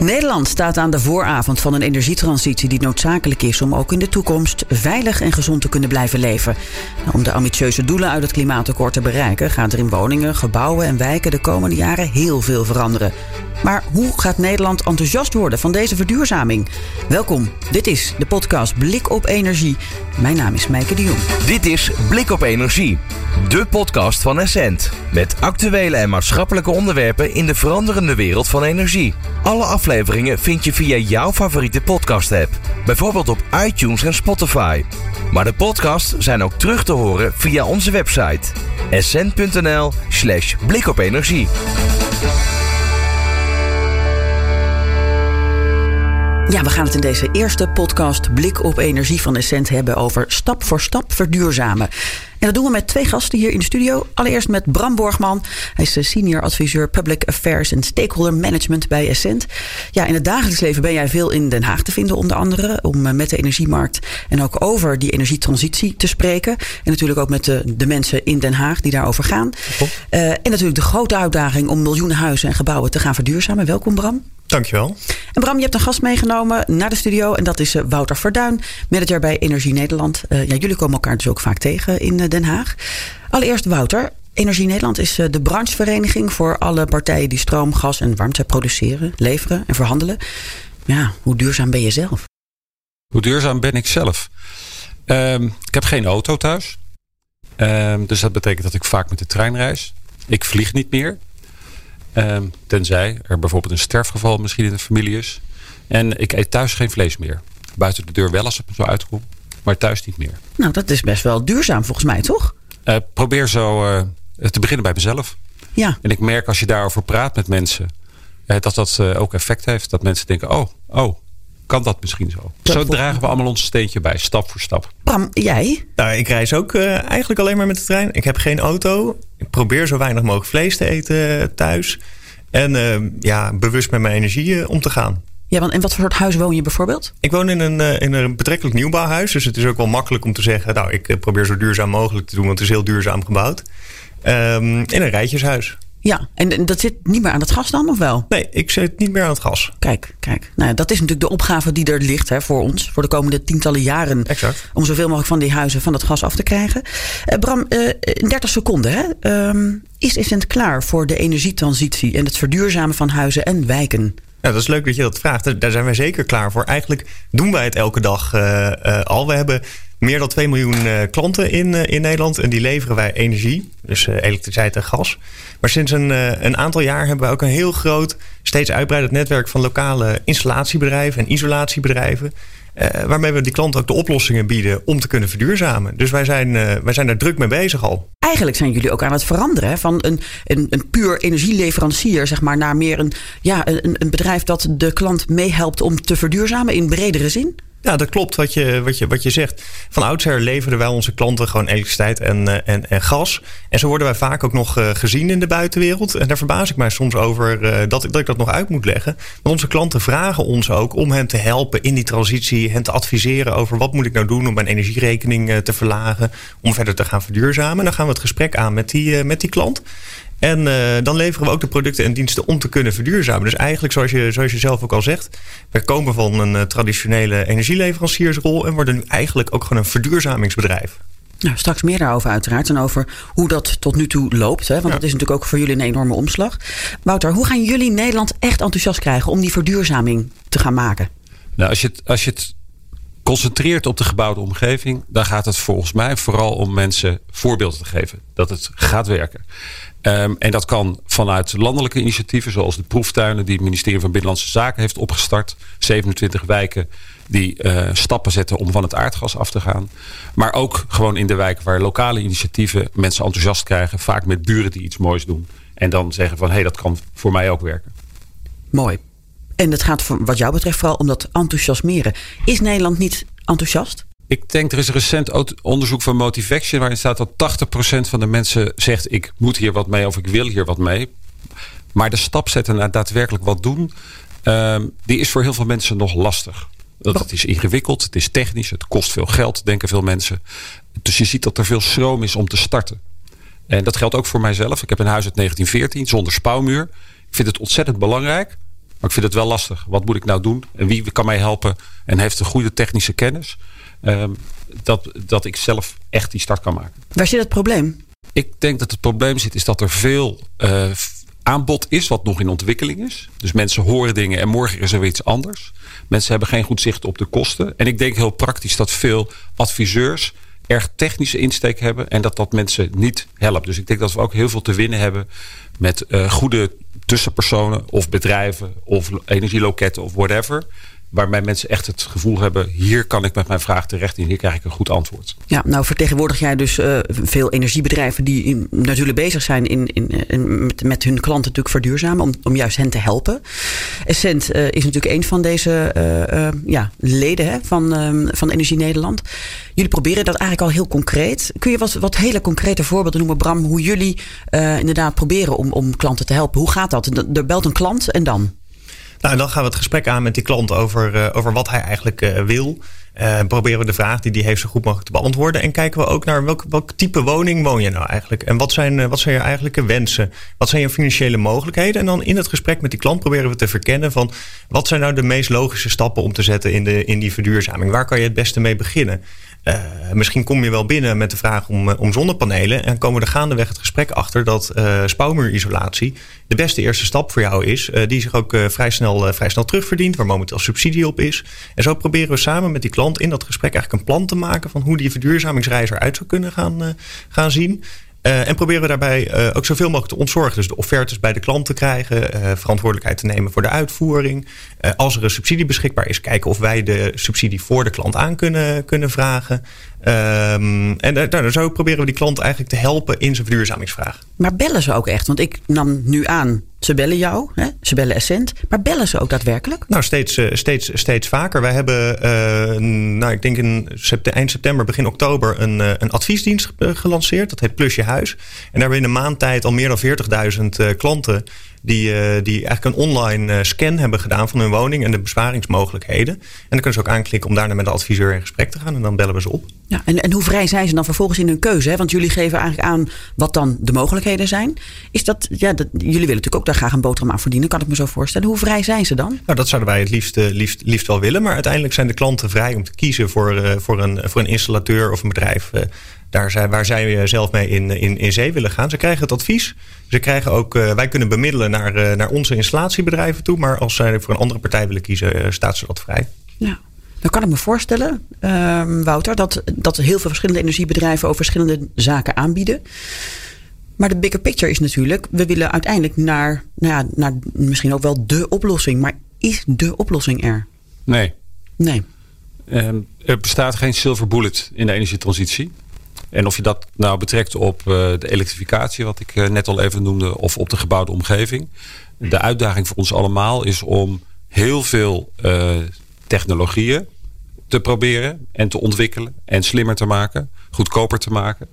Nederland staat aan de vooravond van een energietransitie die noodzakelijk is om ook in de toekomst veilig en gezond te kunnen blijven leven. Nou, om de ambitieuze doelen uit het klimaatakkoord te bereiken, gaat er in woningen, gebouwen en wijken de komende jaren heel veel veranderen. Maar hoe gaat Nederland enthousiast worden van deze verduurzaming? Welkom, dit is de podcast Blik op Energie. Mijn naam is Meike de Jong. Dit is Blik op Energie, de podcast van Essent. Met actuele en maatschappelijke onderwerpen in de veranderende wereld van energie. Alle afleveringen vind je via jouw favoriete podcast-app. Bijvoorbeeld op iTunes en Spotify. Maar de podcasts zijn ook terug te horen via onze website. essent.nl slash blik Ja, we gaan het in deze eerste podcast Blik op Energie van Essent hebben over stap voor stap verduurzamen. En dat doen we met twee gasten hier in de studio. Allereerst met Bram Borgman. Hij is senior adviseur Public Affairs en Stakeholder Management bij Essent. Ja, in het dagelijks leven ben jij veel in Den Haag te vinden, onder andere. Om eh, met de energiemarkt en ook over die energietransitie te spreken. En natuurlijk ook met de, de mensen in Den Haag die daarover gaan. Uh, en natuurlijk de grote uitdaging om miljoenen huizen en gebouwen te gaan verduurzamen. Welkom, Bram. Dankjewel. En Bram, je hebt een gast meegenomen naar de studio. En dat is eh, Wouter Verduin, manager bij Energie Nederland. Uh, ja, jullie komen elkaar dus ook vaak tegen in Den Haag. Allereerst Wouter. Energie Nederland is de branchevereniging voor alle partijen die stroom, gas en warmte produceren, leveren en verhandelen. Ja, hoe duurzaam ben je zelf? Hoe duurzaam ben ik zelf? Um, ik heb geen auto thuis. Um, dus dat betekent dat ik vaak met de trein reis. Ik vlieg niet meer. Um, tenzij er bijvoorbeeld een sterfgeval misschien in de familie is. En ik eet thuis geen vlees meer. Buiten de deur wel als het zo uitkomt. Maar thuis niet meer. Nou, dat is best wel duurzaam volgens mij, toch? Uh, probeer zo uh, te beginnen bij mezelf. Ja. En ik merk als je daarover praat met mensen... Uh, dat dat ook effect heeft. Dat mensen denken, oh, oh, kan dat misschien zo. Dat zo dragen we allemaal ons steentje bij, stap voor stap. Pam, jij? Nou, ik reis ook uh, eigenlijk alleen maar met de trein. Ik heb geen auto. Ik probeer zo weinig mogelijk vlees te eten thuis. En uh, ja, bewust met mijn energie om te gaan. Ja, want in wat voor soort huis woon je bijvoorbeeld? Ik woon in een, in een betrekkelijk nieuwbouwhuis. Dus het is ook wel makkelijk om te zeggen... nou, ik probeer zo duurzaam mogelijk te doen... want het is heel duurzaam gebouwd. Um, in een rijtjeshuis. Ja, en dat zit niet meer aan het gas dan, of wel? Nee, ik zit niet meer aan het gas. Kijk, kijk. Nou, dat is natuurlijk de opgave die er ligt hè, voor ons. Voor de komende tientallen jaren. Exact. Om zoveel mogelijk van die huizen van het gas af te krijgen. Uh, Bram, uh, in 30 seconden. Hè, um, is Essent klaar voor de energietransitie en het verduurzamen van huizen en wijken? Ja, dat is leuk dat je dat vraagt. Daar zijn wij zeker klaar voor. Eigenlijk doen wij het elke dag uh, al. We hebben meer dan 2 miljoen uh, klanten in, uh, in Nederland. En die leveren wij energie, dus uh, elektriciteit en gas. Maar sinds een, een aantal jaar hebben we ook een heel groot, steeds uitbreidend netwerk van lokale installatiebedrijven en isolatiebedrijven. waarmee we die klanten ook de oplossingen bieden om te kunnen verduurzamen. Dus wij zijn, wij zijn daar druk mee bezig al. Eigenlijk zijn jullie ook aan het veranderen van een, een, een puur energieleverancier, zeg maar, naar meer een, ja, een, een bedrijf dat de klant meehelpt om te verduurzamen in bredere zin? Ja, dat klopt wat je, wat je, wat je zegt. Van oudsher leveren wij onze klanten gewoon elektriciteit en, en, en gas. En zo worden wij vaak ook nog gezien in de buitenwereld. En daar verbaas ik mij soms over dat, ik, dat ik dat nog uit moet leggen. Want onze klanten vragen ons ook om hen te helpen in die transitie. Hen te adviseren over wat moet ik nou doen om mijn energierekening te verlagen. Om verder te gaan verduurzamen. En dan gaan we het gesprek aan met die, met die klant. En uh, dan leveren we ook de producten en diensten om te kunnen verduurzamen. Dus eigenlijk, zoals je, zoals je zelf ook al zegt, we komen van een uh, traditionele energieleveranciersrol en worden nu eigenlijk ook gewoon een verduurzamingsbedrijf. Nou, straks meer daarover uiteraard. En over hoe dat tot nu toe loopt. Hè? Want ja. dat is natuurlijk ook voor jullie een enorme omslag. Wouter, hoe gaan jullie Nederland echt enthousiast krijgen om die verduurzaming te gaan maken? Nou, als je het, als je het concentreert op de gebouwde omgeving, dan gaat het volgens mij vooral om mensen voorbeelden te geven. Dat het gaat werken. Um, en dat kan vanuit landelijke initiatieven, zoals de proeftuinen die het ministerie van Binnenlandse Zaken heeft opgestart. 27 wijken die uh, stappen zetten om van het aardgas af te gaan. Maar ook gewoon in de wijken waar lokale initiatieven mensen enthousiast krijgen. Vaak met buren die iets moois doen. En dan zeggen van hé, hey, dat kan voor mij ook werken. Mooi. En het gaat wat jou betreft vooral om dat enthousiasmeren. Is Nederland niet enthousiast? Ik denk, er is een recent onderzoek van Motivation... waarin staat dat 80% van de mensen zegt... ik moet hier wat mee of ik wil hier wat mee. Maar de stap zetten naar daadwerkelijk wat doen... Um, die is voor heel veel mensen nog lastig. Dat het is ingewikkeld, het is technisch, het kost veel geld, denken veel mensen. Dus je ziet dat er veel stroom is om te starten. En dat geldt ook voor mijzelf. Ik heb een huis uit 1914 zonder spouwmuur. Ik vind het ontzettend belangrijk. Maar ik vind het wel lastig. Wat moet ik nou doen? En wie kan mij helpen? En heeft een goede technische kennis? Ehm, dat, dat ik zelf echt die start kan maken. Waar zit het probleem? Ik denk dat het probleem zit is dat er veel uh, aanbod is wat nog in ontwikkeling is. Dus mensen horen dingen en morgen is er weer iets anders. Mensen hebben geen goed zicht op de kosten. En ik denk heel praktisch dat veel adviseurs erg technische insteek hebben en dat dat mensen niet helpt. Dus ik denk dat we ook heel veel te winnen hebben met uh, goede tussenpersonen of bedrijven of energieloketten of whatever waarbij mensen echt het gevoel hebben: hier kan ik met mijn vraag terecht en hier krijg ik een goed antwoord. Ja, nou vertegenwoordig jij dus uh, veel energiebedrijven die natuurlijk bezig zijn in, in, met, hun klanten natuurlijk verduurzamen, om, om juist hen te helpen. Essent uh, is natuurlijk een van deze uh, ja, leden hè, van, van Energie Nederland. Jullie proberen dat eigenlijk al heel concreet. Kun je wat, wat hele concrete voorbeelden noemen, Bram, hoe jullie inderdaad proberen om, om klanten te helpen? Hoe gaat dat? Er belt een klant en dan? Nou, en dan gaan we het gesprek aan met die klant over, uh, over wat hij eigenlijk uh, wil. Uh, proberen we de vraag die hij heeft zo goed mogelijk te beantwoorden. En kijken we ook naar welk, welk type woning woon je nou eigenlijk? En wat zijn, wat zijn je eigenlijke wensen? Wat zijn je financiële mogelijkheden? En dan in het gesprek met die klant proberen we te verkennen van... wat zijn nou de meest logische stappen om te zetten in, de, in die verduurzaming? Waar kan je het beste mee beginnen? Uh, misschien kom je wel binnen met de vraag om, om zonnepanelen. En komen we er gaandeweg het gesprek achter dat uh, spouwmuurisolatie de beste eerste stap voor jou is. Die zich ook vrij, snel, vrij snel terugverdient, waar momenteel subsidie op is. En zo proberen we samen met die klant in dat gesprek eigenlijk een plan te maken van hoe die verduurzamingsreis eruit zou kunnen gaan, gaan zien. Uh, en proberen we daarbij uh, ook zoveel mogelijk te ontzorgen. Dus de offertes bij de klant te krijgen, uh, verantwoordelijkheid te nemen voor de uitvoering. als er een subsidie beschikbaar is, kijken of wij de subsidie voor de klant aan kunnen, kunnen vragen. Um, en nou, zo proberen we die klant eigenlijk te helpen in zijn verduurzamingsvraag. Maar bellen ze ook echt? Want ik nam nu aan, ze bellen jou, hè? ze bellen Essent. Maar bellen ze ook daadwerkelijk? Nou, steeds, steeds, steeds vaker. Wij hebben, uh, nou, ik denk in eind september, begin oktober, een, een adviesdienst gelanceerd. Dat heet Plus Je Huis. En daar hebben we in een maand tijd al meer dan 40.000 klanten die, uh, die eigenlijk een online uh, scan hebben gedaan van hun woning en de bezwaringsmogelijkheden. En dan kunnen ze ook aanklikken om daarna met de adviseur in gesprek te gaan en dan bellen we ze op. Ja, en, en hoe vrij zijn ze dan vervolgens in hun keuze? Hè? Want jullie geven eigenlijk aan wat dan de mogelijkheden zijn. Is dat, ja, dat, jullie willen natuurlijk ook daar graag een boterham aan verdienen, kan ik me zo voorstellen. Hoe vrij zijn ze dan? Nou, dat zouden wij het liefst, liefst, liefst wel willen. Maar uiteindelijk zijn de klanten vrij om te kiezen voor, uh, voor, een, voor een installateur of een bedrijf daar zijn, waar zij zelf mee in, in, in zee willen gaan. Ze krijgen het advies. Ze krijgen ook, uh, wij kunnen bemiddelen naar, uh, naar onze installatiebedrijven toe. Maar als zij voor een andere partij willen kiezen, uh, staat ze dat vrij. Ja. Dan kan ik me voorstellen, ehm, Wouter, dat, dat heel veel verschillende energiebedrijven ook verschillende zaken aanbieden. Maar de bigger picture is natuurlijk, we willen uiteindelijk naar, nou ja, naar misschien ook wel de oplossing. Maar is de oplossing er? Nee. Nee. Um, er bestaat geen silver bullet in de energietransitie. En of je dat nou betrekt op de elektrificatie, wat ik net al even noemde, of op de gebouwde omgeving. De uitdaging voor ons allemaal is om heel veel uh, technologieën te proberen en te ontwikkelen en slimmer te maken, goedkoper te maken.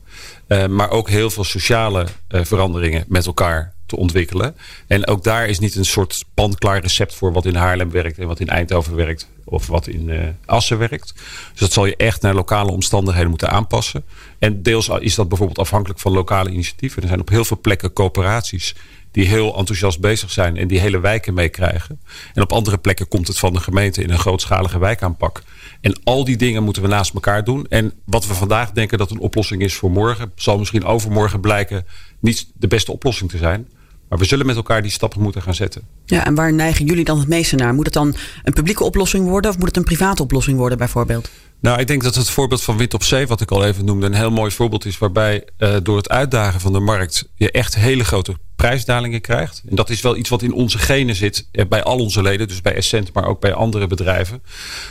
Maar ook heel veel sociale veranderingen met elkaar te ontwikkelen. En ook daar is niet een soort panklaar recept voor wat in Haarlem werkt en wat in Eindhoven werkt of wat in uh, Assen werkt. Dus dat zal je echt naar lokale omstandigheden moeten aanpassen. En deels is dat bijvoorbeeld afhankelijk van lokale initiatieven. Er zijn op heel veel plekken coöperaties die heel enthousiast bezig zijn en die hele wijken meekrijgen. En op andere plekken komt het van de gemeente in een grootschalige wijkaanpak. En al die dingen moeten we naast elkaar doen. En wat we vandaag denken dat een oplossing is voor morgen, zal misschien overmorgen blijken niet de beste oplossing te zijn. Maar we zullen met elkaar die stappen moeten gaan zetten. Ja, en waar neigen jullie dan het meeste naar? Moet het dan een publieke oplossing worden of moet het een private oplossing worden bijvoorbeeld? Nou, ik denk dat het voorbeeld van Wind op Zee, wat ik al even noemde, een heel mooi voorbeeld is. Waarbij uh, door het uitdagen van de markt je echt hele grote prijsdalingen krijgt. En dat is wel iets wat in onze genen zit, eh, bij al onze leden, dus bij Essent, maar ook bij andere bedrijven.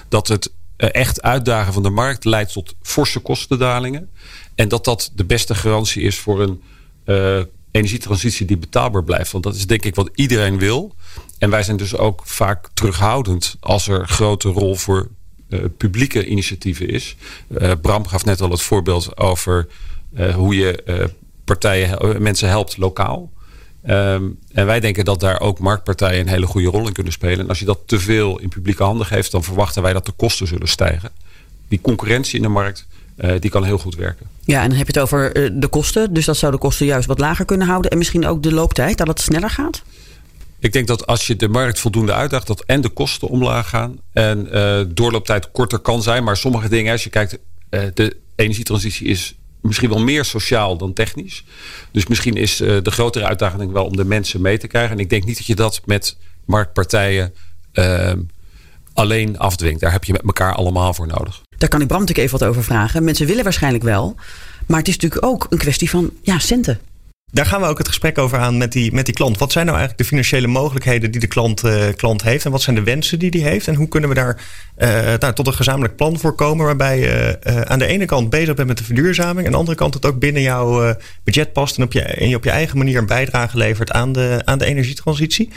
Dat het echt uitdagen van de markt leidt tot forse kostendalingen. En dat dat de beste garantie is voor een uh, energietransitie die betaalbaar blijft. Want dat is denk ik wat iedereen wil. En wij zijn dus ook vaak terughoudend als er grote rol voor uh, publieke initiatieven is. Bram gaf net al het voorbeeld over hoe je partijen, mensen helpt lokaal. Um, en wij denken dat daar ook marktpartijen een hele goede rol in kunnen spelen. En als je dat te veel in publieke handen geeft, dan verwachten wij dat de kosten zullen stijgen. Die concurrentie in de markt, uh, die kan heel goed werken. Ja, en dan heb je het over uh, de kosten. Dus dat zou de kosten juist wat lager kunnen houden. En misschien ook de looptijd, dat het sneller gaat? Ik denk dat als je de markt voldoende uitdaagt, dat en de kosten omlaag gaan en uh, doorlooptijd korter kan zijn. Maar sommige dingen, als je kijkt, de energietransitie is misschien wel meer sociaal dan technisch. Dus misschien is uh, de grotere uitdaging wel om de mensen mee te krijgen. En ik denk niet dat je dat met marktpartijen ehm, alleen afdwingt. Daar heb je met elkaar allemaal voor nodig. Daar kan ik Bram natuurlijk even wat over vragen. Mensen willen waarschijnlijk wel. Maar het is natuurlijk ook een kwestie van ja, centen. Daar gaan we ook het gesprek over aan met die, met die klant. Wat zijn nou eigenlijk de financiële mogelijkheden die de klant, uh, klant heeft? En wat zijn de wensen die die heeft? En hoe kunnen we daar uh, nou, tot een gezamenlijk plan voor komen? Waarbij je uh, aan de ene kant bezig bent met de verduurzaming. En aan de andere kant het ook binnen jouw budget past. En, op je, en je op je eigen manier een bijdrage levert aan de, aan de energietransitie.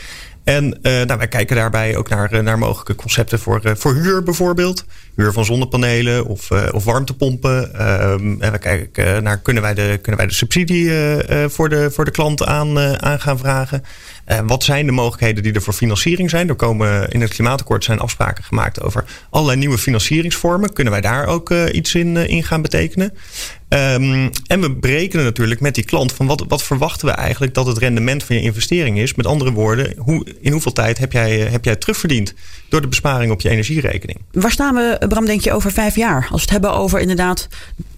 En uh, nou, wij kijken daarbij ook naar, naar mogelijke concepten voor, uh, voor huur bijvoorbeeld. Huur van zonnepanelen of, of warmtepompen. Um, en we kijken naar kunnen wij de, kunnen wij de subsidie voor, de, voor de klant aan, aan gaan vragen. Wat zijn de mogelijkheden die er voor financiering zijn? Er komen in het klimaatakkoord zijn afspraken gemaakt over allerlei nieuwe financieringsvormen. Kunnen wij daar ook iets in, in gaan betekenen? Um, en we berekenen natuurlijk met die klant van wat, wat verwachten we eigenlijk dat het rendement van je investering is. Met andere woorden, hoe, in hoeveel tijd heb jij, heb jij terugverdiend door de besparing op je energierekening? Waar staan we, Bram, denk je, over vijf jaar? Als we het hebben over inderdaad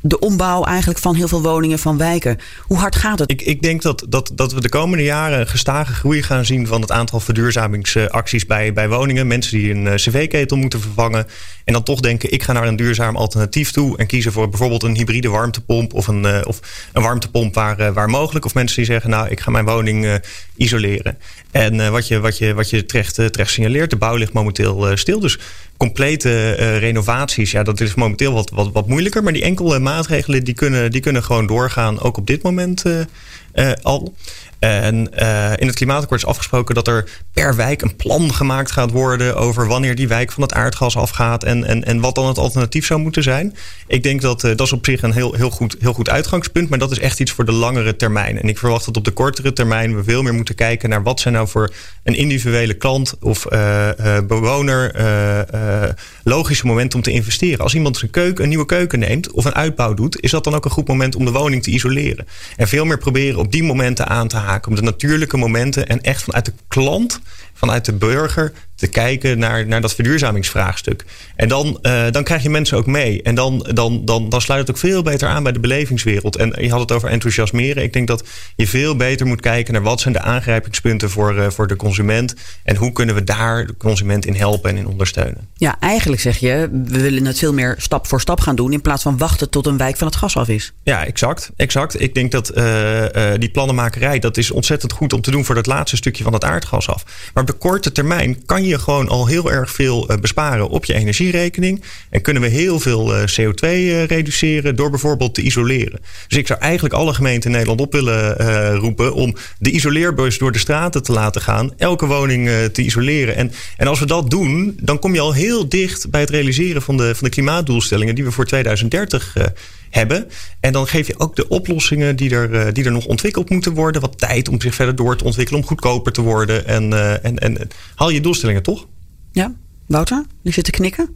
de ombouw eigenlijk van heel veel woningen, van wijken. Hoe hard gaat het? Ik, ik denk dat, dat, dat we de komende jaren gestage groei gaan zien van het aantal verduurzamingsacties bij, bij woningen. Mensen die een cv-ketel moeten vervangen. En dan toch denken, ik ga naar een duurzaam alternatief toe. En kiezen voor bijvoorbeeld een hybride warmtepomp of een, uh, of een warmtepomp waar, uh, waar mogelijk. Of mensen die zeggen, nou, ik ga mijn woning isoleren. En wat je, wat je, wat je terecht, terecht signaleert, de bouw ligt momenteel stil. Dus complete renovaties, ja, dat is momenteel wat, wat, wat moeilijker. Maar die enkele maatregelen, die kunnen, die kunnen gewoon doorgaan, ook op dit moment al. En in het klimaatakkoord is afgesproken dat er per wijk een plan gemaakt gaat worden over wanneer die wijk van het aardgas afgaat en, en, en wat dan het alternatief zou moeten zijn. Ik denk dat dat is op zich een heel, heel, goed, heel goed uitgangspunt, maar dat is echt iets voor de langere termijn. En ik verwacht dat op de kortere termijn we veel meer moeten kijken naar wat zijn nou voor een individuele klant of uh, bewoner logische momenten om te investeren. Als iemand zijn keuken, een nieuwe keuken neemt of een uitbouw doet, is dat dan ook een goed moment om de woning te isoleren. En veel meer proberen op die momenten aan te haken, om de natuurlijke momenten en echt vanuit de klant, vanuit de burger te kijken naar, naar dat verduurzamingsvraagstuk. En dan, dan krijg je mensen ook mee. En dan, dan, dan, dan sluit het ook veel beter aan bij de belevingswereld. En je had het over enthousiasmeren. Ik denk dat je veel beter moet kijken naar wat zijn de aangrijpingspunten voor, uh, voor de consument. En hoe kunnen we daar de consument in helpen en in ondersteunen. Ja, eigenlijk zeg je, we willen het veel meer stap voor stap gaan doen. In plaats van wachten tot een wijk van het gas af is. Ja, exact. exact. Ik denk dat uh, die plannenmakerij, dat is ontzettend goed om te doen voor dat laatste stukje van het aardgas af. Maar op de korte termijn kan je gewoon al heel erg veel eh, besparen op je energierekening. En kunnen we heel veel eh, CO2 eh, reduceren door bijvoorbeeld te isoleren. Dus ik zou eigenlijk alle gemeenten in Nederland op willen roepen om de isoleerbus door de straten te laten gaan. Elke woning te isoleren. En, en als we dat doen, dan kom je al heel dicht bij het realiseren van de, van de klimaatdoelstellingen die we voor 2030 hebben. En dan geef je ook de oplossingen die er, die er nog ontwikkeld moeten worden. Wat tijd om zich verder door te ontwikkelen, om goedkoper te worden. En, uh, en, en haal je doelstellingen toch? Ja, Wouter, je zit te knikken.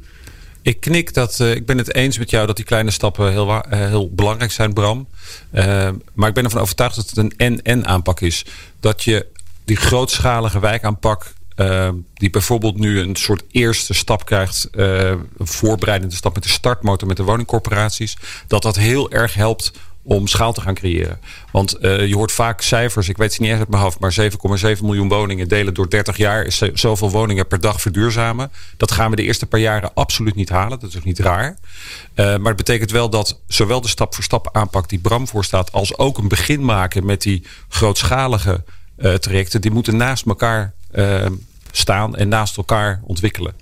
Ik knik dat uh, ik ben het eens met jou dat die kleine stappen heel, uh, heel belangrijk zijn, Bram. Uh, maar ik ben ervan overtuigd dat het een en-en aanpak is. Dat je die grootschalige wijkaanpak uh, die bijvoorbeeld nu een soort eerste stap krijgt, uh, een voorbereidende stap met de startmotor met de woningcorporaties, dat dat heel erg helpt om schaal te gaan creëren. Want uh, je hoort vaak cijfers, ik weet ze niet echt uit mijn hoofd, maar 7,7 miljoen woningen delen door 30 jaar is zoveel woningen per dag verduurzamen. Dat gaan we de eerste paar jaren absoluut niet halen. Dat is ook niet raar. Maar het betekent wel dat zowel de stap voor stap aanpak die Bram voorstaat, als ook een begin maken met die grootschalige trajecten, die moeten naast elkaar staan en naast elkaar ontwikkelen.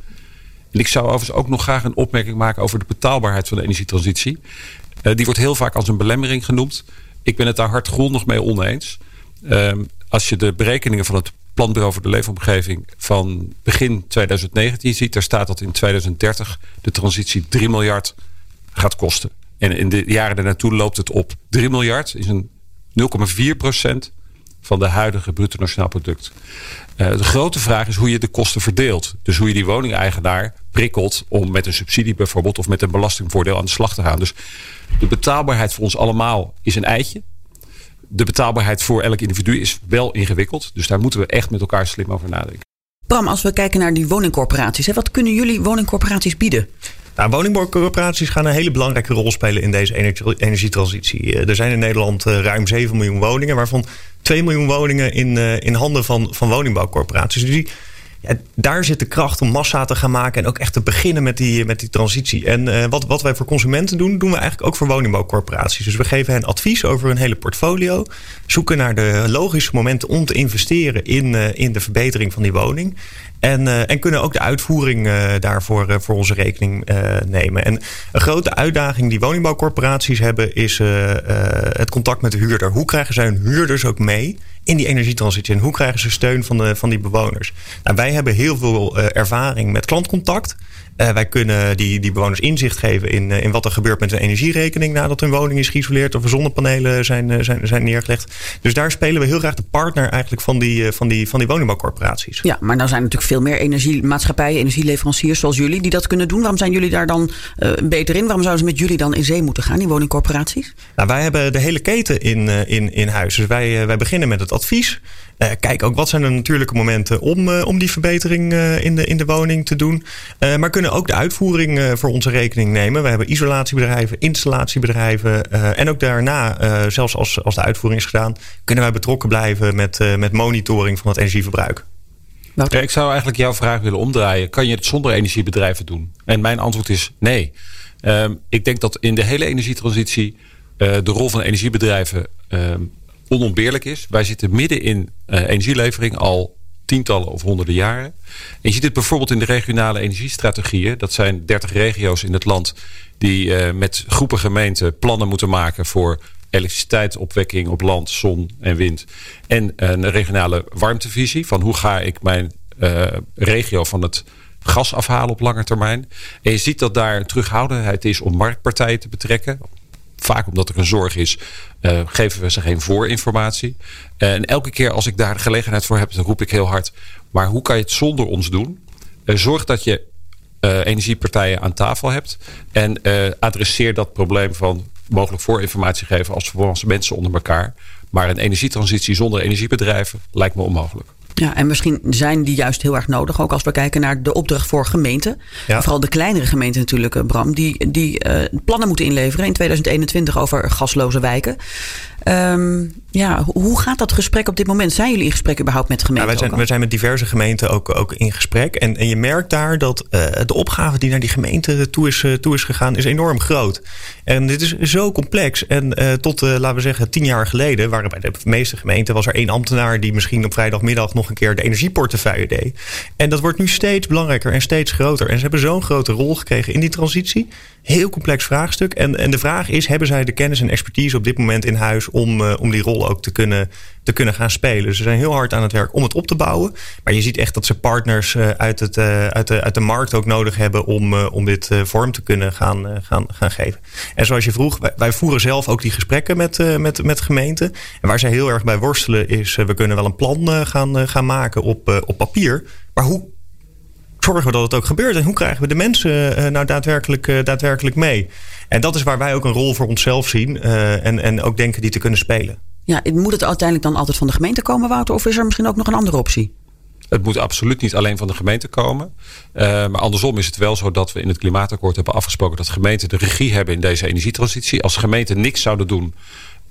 En ik zou overigens ook nog graag een opmerking maken over de betaalbaarheid van de energietransitie. Uh, die wordt heel vaak als een belemmering genoemd. Ik ben het daar hardgrondig mee oneens. Uh, als je de berekeningen van het Planbureau voor de Leefomgeving van begin 2019 ziet, daar staat dat in 2030 de transitie 3 miljard gaat kosten. En in de jaren daarnaartoe loopt het op. 3 miljard is een 0,4 procent van de huidige bruto nationaal product. Uh, de grote vraag is hoe je de kosten verdeelt. Dus hoe je die woningeigenaar prikkelt om met een subsidie bijvoorbeeld of met een belastingvoordeel aan de slag te gaan. Dus de betaalbaarheid voor ons allemaal is een eitje. de betaalbaarheid voor elk individu is wel ingewikkeld. Dus daar moeten we echt met elkaar slim over nadenken. Bram, als we kijken naar die woningcorporaties, hè, wat kunnen jullie woningcorporaties bieden? Nou, woningbouwcorporaties gaan een hele belangrijke rol spelen in deze energietransitie. Er zijn in Nederland ruim 7 miljoen woningen, waarvan 2 miljoen woningen in, in handen van, van woningbouwcorporaties. Dus die ja, daar zit de kracht om massa te gaan maken en ook echt te beginnen met die, met die transitie. En uh, wat, wat wij voor consumenten doen, doen we eigenlijk ook voor woningbouwcorporaties. Dus we geven hen advies over hun hele portfolio, zoeken naar de logische momenten om te investeren in, uh, in de verbetering van die woning. En, uh, en kunnen ook de uitvoering daarvoor voor onze rekening nemen. En een grote uitdaging die woningbouwcorporaties hebben is het contact met de huurder. Hoe krijgen zij hun huurders ook mee in die energietransitie? En hoe krijgen ze steun van, de, van die bewoners? Nou, wij hebben heel veel ervaring met klantcontact. Uh, wij kunnen die, die bewoners inzicht geven in, uh, in wat er gebeurt met hun energierekening nadat hun woning is geïsoleerd of er zonnepanelen zijn, uh, zijn, zijn neergelegd. Dus daar spelen we heel graag de partner eigenlijk van die, van die, van die woningbouwcorporaties. Ja, maar nou zijn natuurlijk veel meer energiemaatschappijen, energieleveranciers zoals jullie die dat kunnen doen. Waarom zijn jullie daar dan beter in? Waarom zouden ze met jullie dan in zee moeten gaan, die woningcorporaties? Nou, wij hebben de hele keten in, in, in huis. Dus wij, wij beginnen met het advies. Uh, kijk ook wat zijn de natuurlijke momenten om, uh, om die verbetering uh, in, de, in de woning te doen. maar kunnen ook de uitvoering voor onze rekening nemen. We hebben isolatiebedrijven, installatiebedrijven. en ook daarna, zelfs als, als de uitvoering is gedaan, kunnen wij betrokken blijven met, met monitoring van het energieverbruik. Ja, ik zou eigenlijk jouw vraag willen omdraaien. Kan je het zonder energiebedrijven doen? En mijn antwoord is nee. Um, ik denk dat in de hele energietransitie de rol van energiebedrijven um, onontbeerlijk is. Wij zitten midden in uh, energielevering al tientallen of honderden jaren. En je ziet het bijvoorbeeld in de regionale energiestrategieën. Dat zijn 30 regio's in het land die uh, met groepen gemeenten plannen moeten maken voor elektriciteitsopwekking op land, zon en wind. En een regionale warmtevisie van hoe ga ik mijn regio van het gas afhalen op lange termijn. En je ziet dat daar terughoudendheid is om marktpartijen te betrekken vaak omdat er een zorg is, uh, geven we ze geen voorinformatie. Uh, en elke keer als ik daar de gelegenheid voor heb, dan roep ik heel hard. Maar hoe kan je het zonder ons doen? Uh, zorg dat je energiepartijen aan tafel hebt. En adresseer dat probleem van mogelijk voorinformatie geven als volwassen mensen onder elkaar. Maar een energietransitie zonder energiebedrijven lijkt me onmogelijk. Ja, en misschien zijn die juist heel erg nodig. Ook als we kijken naar de opdracht voor gemeenten. Ja. Vooral de kleinere gemeenten natuurlijk, Bram. Die, die uh, plannen moeten inleveren in 2021 over gasloze wijken. Um, ja, hoe gaat dat gesprek op dit moment? Zijn jullie in gesprek überhaupt met gemeenten? Ja, wij, zijn, wij zijn met diverse gemeenten ook, ook in gesprek. En, en je merkt daar dat uh, de opgave die naar die gemeente toe is, uh, toe is gegaan, is enorm groot. En dit is zo complex. En uh, tot, laten we zeggen, tien jaar geleden waren bij de meeste gemeenten was er één ambtenaar die misschien op vrijdagmiddag nog een keer de energieportefeuille deed. En dat wordt nu steeds belangrijker en steeds groter. En ze hebben zo'n grote rol gekregen in die transitie. Heel complex vraagstuk. En, en de vraag is: hebben zij de kennis en expertise op dit moment in huis om, uh, om die rol ook te kunnen, te kunnen gaan spelen? Ze zijn heel hard aan het werk om het op te bouwen. Maar je ziet echt dat ze partners uh, uit, het, uh, uit, de, uit de markt ook nodig hebben om, om dit vorm te kunnen gaan, gaan, gaan geven. En zoals je vroeg, wij, wij voeren zelf ook die gesprekken met, met, met gemeenten. En waar zij heel erg bij worstelen is: we kunnen wel een plan gaan, gaan maken op, op papier. Maar hoe zorgen we dat het ook gebeurt? En hoe krijgen we de mensen uh, nou daadwerkelijk, uh, daadwerkelijk mee? En dat is waar wij ook een rol voor onszelf zien uh, en, en ook denken die te kunnen spelen. Ja, moet het uiteindelijk dan altijd van de gemeente komen, Wouter? Of is er misschien ook nog een andere optie? Het moet absoluut niet alleen van de gemeente komen. Uh, maar andersom is het wel zo dat we in het klimaatakkoord hebben afgesproken dat gemeenten de regie hebben in deze energietransitie. Als gemeenten niks zouden doen,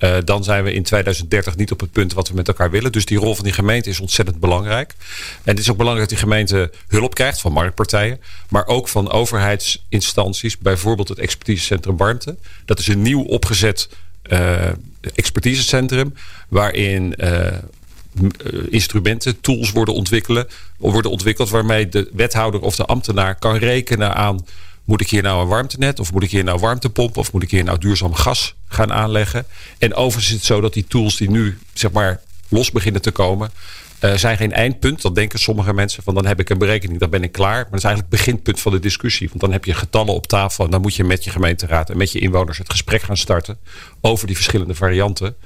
uh, dan zijn we in 2030 niet op het punt wat we met elkaar willen. Dus die rol van die gemeente is ontzettend belangrijk. En het is ook belangrijk dat die gemeente hulp krijgt van marktpartijen. Maar ook van overheidsinstanties. Bijvoorbeeld het expertisecentrum Warmte. Dat is een nieuw opgezet uh, expertisecentrum. Waarin uh, instrumenten, tools worden, ontwikkelen, worden ontwikkeld. Waarmee de wethouder of de ambtenaar kan rekenen aan moet ik hier nou een warmtenet? Of moet ik hier nou warmtepomp? Of moet ik hier nou duurzaam gas gaan aanleggen? En overigens is het zo dat die tools die nu zeg maar los beginnen te komen... Uh, zijn geen eindpunt. Dan denken sommige mensen van dan heb ik een berekening, dan ben ik klaar. Maar dat is eigenlijk het beginpunt van de discussie. Want dan heb je getallen op tafel en dan moet je met je gemeenteraad en met je inwoners het gesprek gaan starten over die verschillende varianten.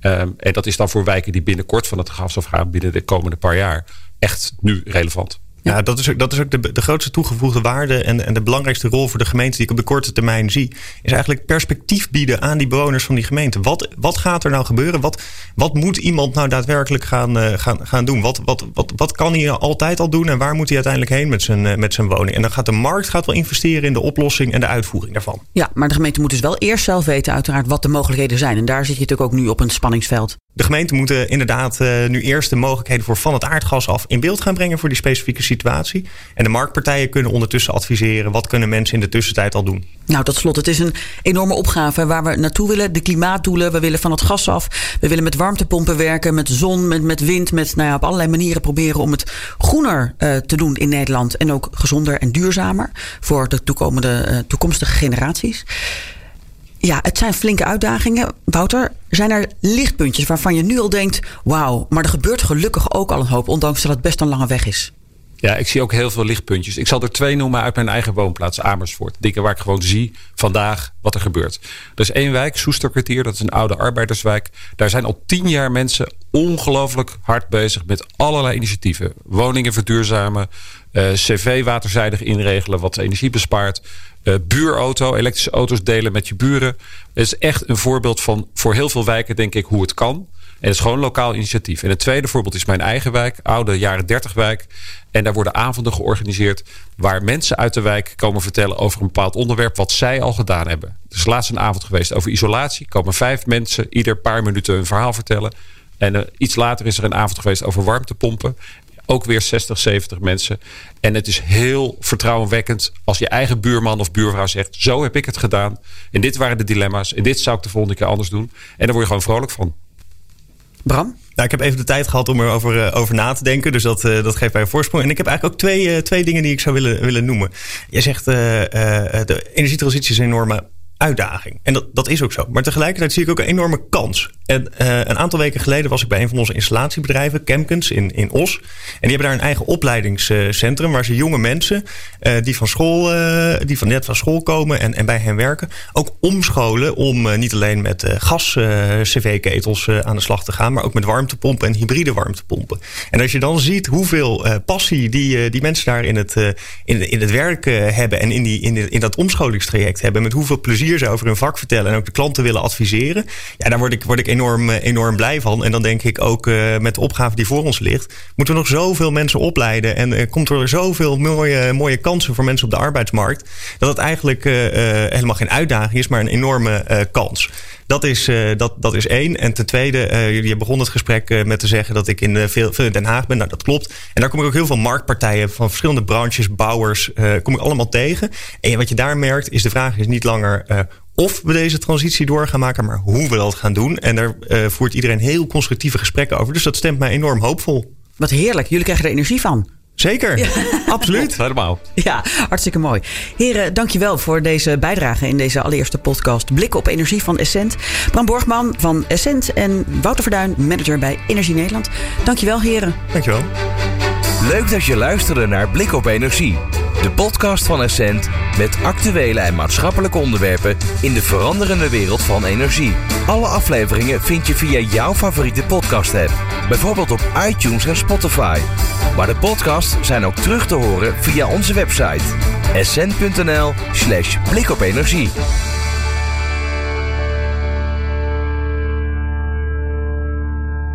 Um, en dat is dan voor wijken die binnenkort van het gas afgaan binnen de komende paar jaar echt nu relevant. Ja, dat is ook, dat is ook de, de grootste toegevoegde waarde en, en de belangrijkste rol voor de gemeente die ik op de korte termijn zie, is eigenlijk perspectief bieden aan die bewoners van die gemeente. Wat, wat gaat er nou gebeuren? Wat, wat moet iemand nou daadwerkelijk gaan, uh, gaan, gaan doen? Wat, wat, wat, wat kan hij altijd al doen en waar moet hij uiteindelijk heen met zijn, uh, met zijn woning? En dan gaat de markt gaat wel investeren in de oplossing en de uitvoering daarvan. Ja, maar de gemeente moet dus wel eerst zelf weten, uiteraard, wat de mogelijkheden zijn. En daar zit je natuurlijk ook nu op een spanningsveld. De gemeenten moeten inderdaad uh, nu eerst de mogelijkheden voor van het aardgas af in beeld gaan brengen voor die specifieke situatie. En de marktpartijen kunnen ondertussen adviseren wat kunnen mensen in de tussentijd al doen. Nou, tot slot, het is een enorme opgave waar we naartoe willen. De klimaatdoelen, we willen van het gas af. We willen met warmtepompen werken, met zon, met, met wind, met nou ja, op allerlei manieren proberen om het groener uh, te doen in Nederland. En ook gezonder en duurzamer voor de toekomende, uh, toekomstige generaties. Ja, het zijn flinke uitdagingen. Wouter, zijn er lichtpuntjes waarvan je nu al denkt: wauw, maar er gebeurt gelukkig ook al een hoop, ondanks dat het best een lange weg is? Ja, ik zie ook heel veel lichtpuntjes. Ik zal er twee noemen uit mijn eigen woonplaats, Amersfoort. Dingen waar ik gewoon zie vandaag wat er gebeurt. Er is één wijk, Soesterkwartier, dat is een oude arbeiderswijk. Daar zijn al tien jaar mensen ongelooflijk hard bezig met allerlei initiatieven. Woningen verduurzamen, uh, cv waterzijdig inregelen wat energie bespaart. Uh, buurauto, elektrische auto's delen met je buren. Het is echt een voorbeeld van voor heel veel wijken, denk ik, hoe het kan. En het is gewoon lokaal initiatief. En het tweede voorbeeld is mijn eigen wijk, oude jaren 30 wijk. En daar worden avonden georganiseerd waar mensen uit de wijk komen vertellen over een bepaald onderwerp wat zij al gedaan hebben. Er is laatst een avond geweest over isolatie. komen vijf mensen ieder paar minuten een verhaal vertellen. En uh, iets later is er een avond geweest over warmtepompen. Ook weer 60, 70 mensen. En het is heel vertrouwenwekkend als je eigen buurman of buurvrouw zegt: Zo heb ik het gedaan. En dit waren de dilemma's. En dit zou ik de volgende keer anders doen. En daar word je gewoon vrolijk van. Bram? Nou, ik heb even de tijd gehad om erover uh, over na te denken. Dus dat, uh, dat geeft mij een voorsprong. En ik heb eigenlijk ook twee, uh, twee dingen die ik zou willen, willen noemen. Jij zegt de energietransitie is een enorme uitdaging. En dat, dat is ook zo. Maar tegelijkertijd zie ik ook een enorme kans. En uh, een aantal weken geleden was ik bij een van onze installatiebedrijven, Kemkens in, in Os. En die hebben daar een eigen opleidingscentrum waar ze jonge mensen uh, die van school, uh, die van net van school komen en, en bij hen werken, ook omscholen om niet alleen met gas-cv-ketels aan de slag te gaan, maar ook met warmtepompen en hybride warmtepompen. En als je dan ziet hoeveel passie die, die mensen daar in het, in, in het werk hebben en in, die, in, in dat omscholingstraject hebben, met hoeveel plezier over hun vak vertellen en ook de klanten willen adviseren. Ja, daar word ik, word ik enorm, enorm blij van. En dan denk ik ook uh, met de opgave die voor ons ligt, moeten we nog zoveel mensen opleiden. En uh, komt er zoveel mooie, mooie kansen voor mensen op de arbeidsmarkt. Dat het eigenlijk helemaal geen uitdaging is, maar een enorme kans. Dat is, uh, dat, dat is één. En ten tweede, jullie begonnen het gesprek uh, met te zeggen dat ik in veel, veel Den Haag ben. Nou, dat klopt. En daar kom ik ook heel veel marktpartijen van verschillende branches, bouwers, kom ik allemaal tegen. En wat je daar merkt, is de vraag is niet langer of we deze transitie door gaan maken, maar hoe we dat gaan doen. En daar voert iedereen heel constructieve gesprekken over. Dus dat stemt mij enorm hoopvol. Wat heerlijk. Jullie krijgen er energie van. Zeker, ja. absoluut. Helemaal. Ja, hartstikke mooi. Heren, dankjewel voor deze bijdrage in deze allereerste podcast. Blikken op energie van Essent. Bram Borgman van Essent en Wouter Verduin, manager bij Energie Nederland. Dankjewel, heren. Dankjewel. Leuk dat je luisterde naar Blik op Energie. De podcast van Essent met actuele en maatschappelijke onderwerpen in de veranderende wereld van energie. Alle afleveringen vind je via jouw favoriete podcast app. Bijvoorbeeld op iTunes en Spotify. Maar de podcasts zijn ook terug te horen via onze website essent.nl slash blikopenergie.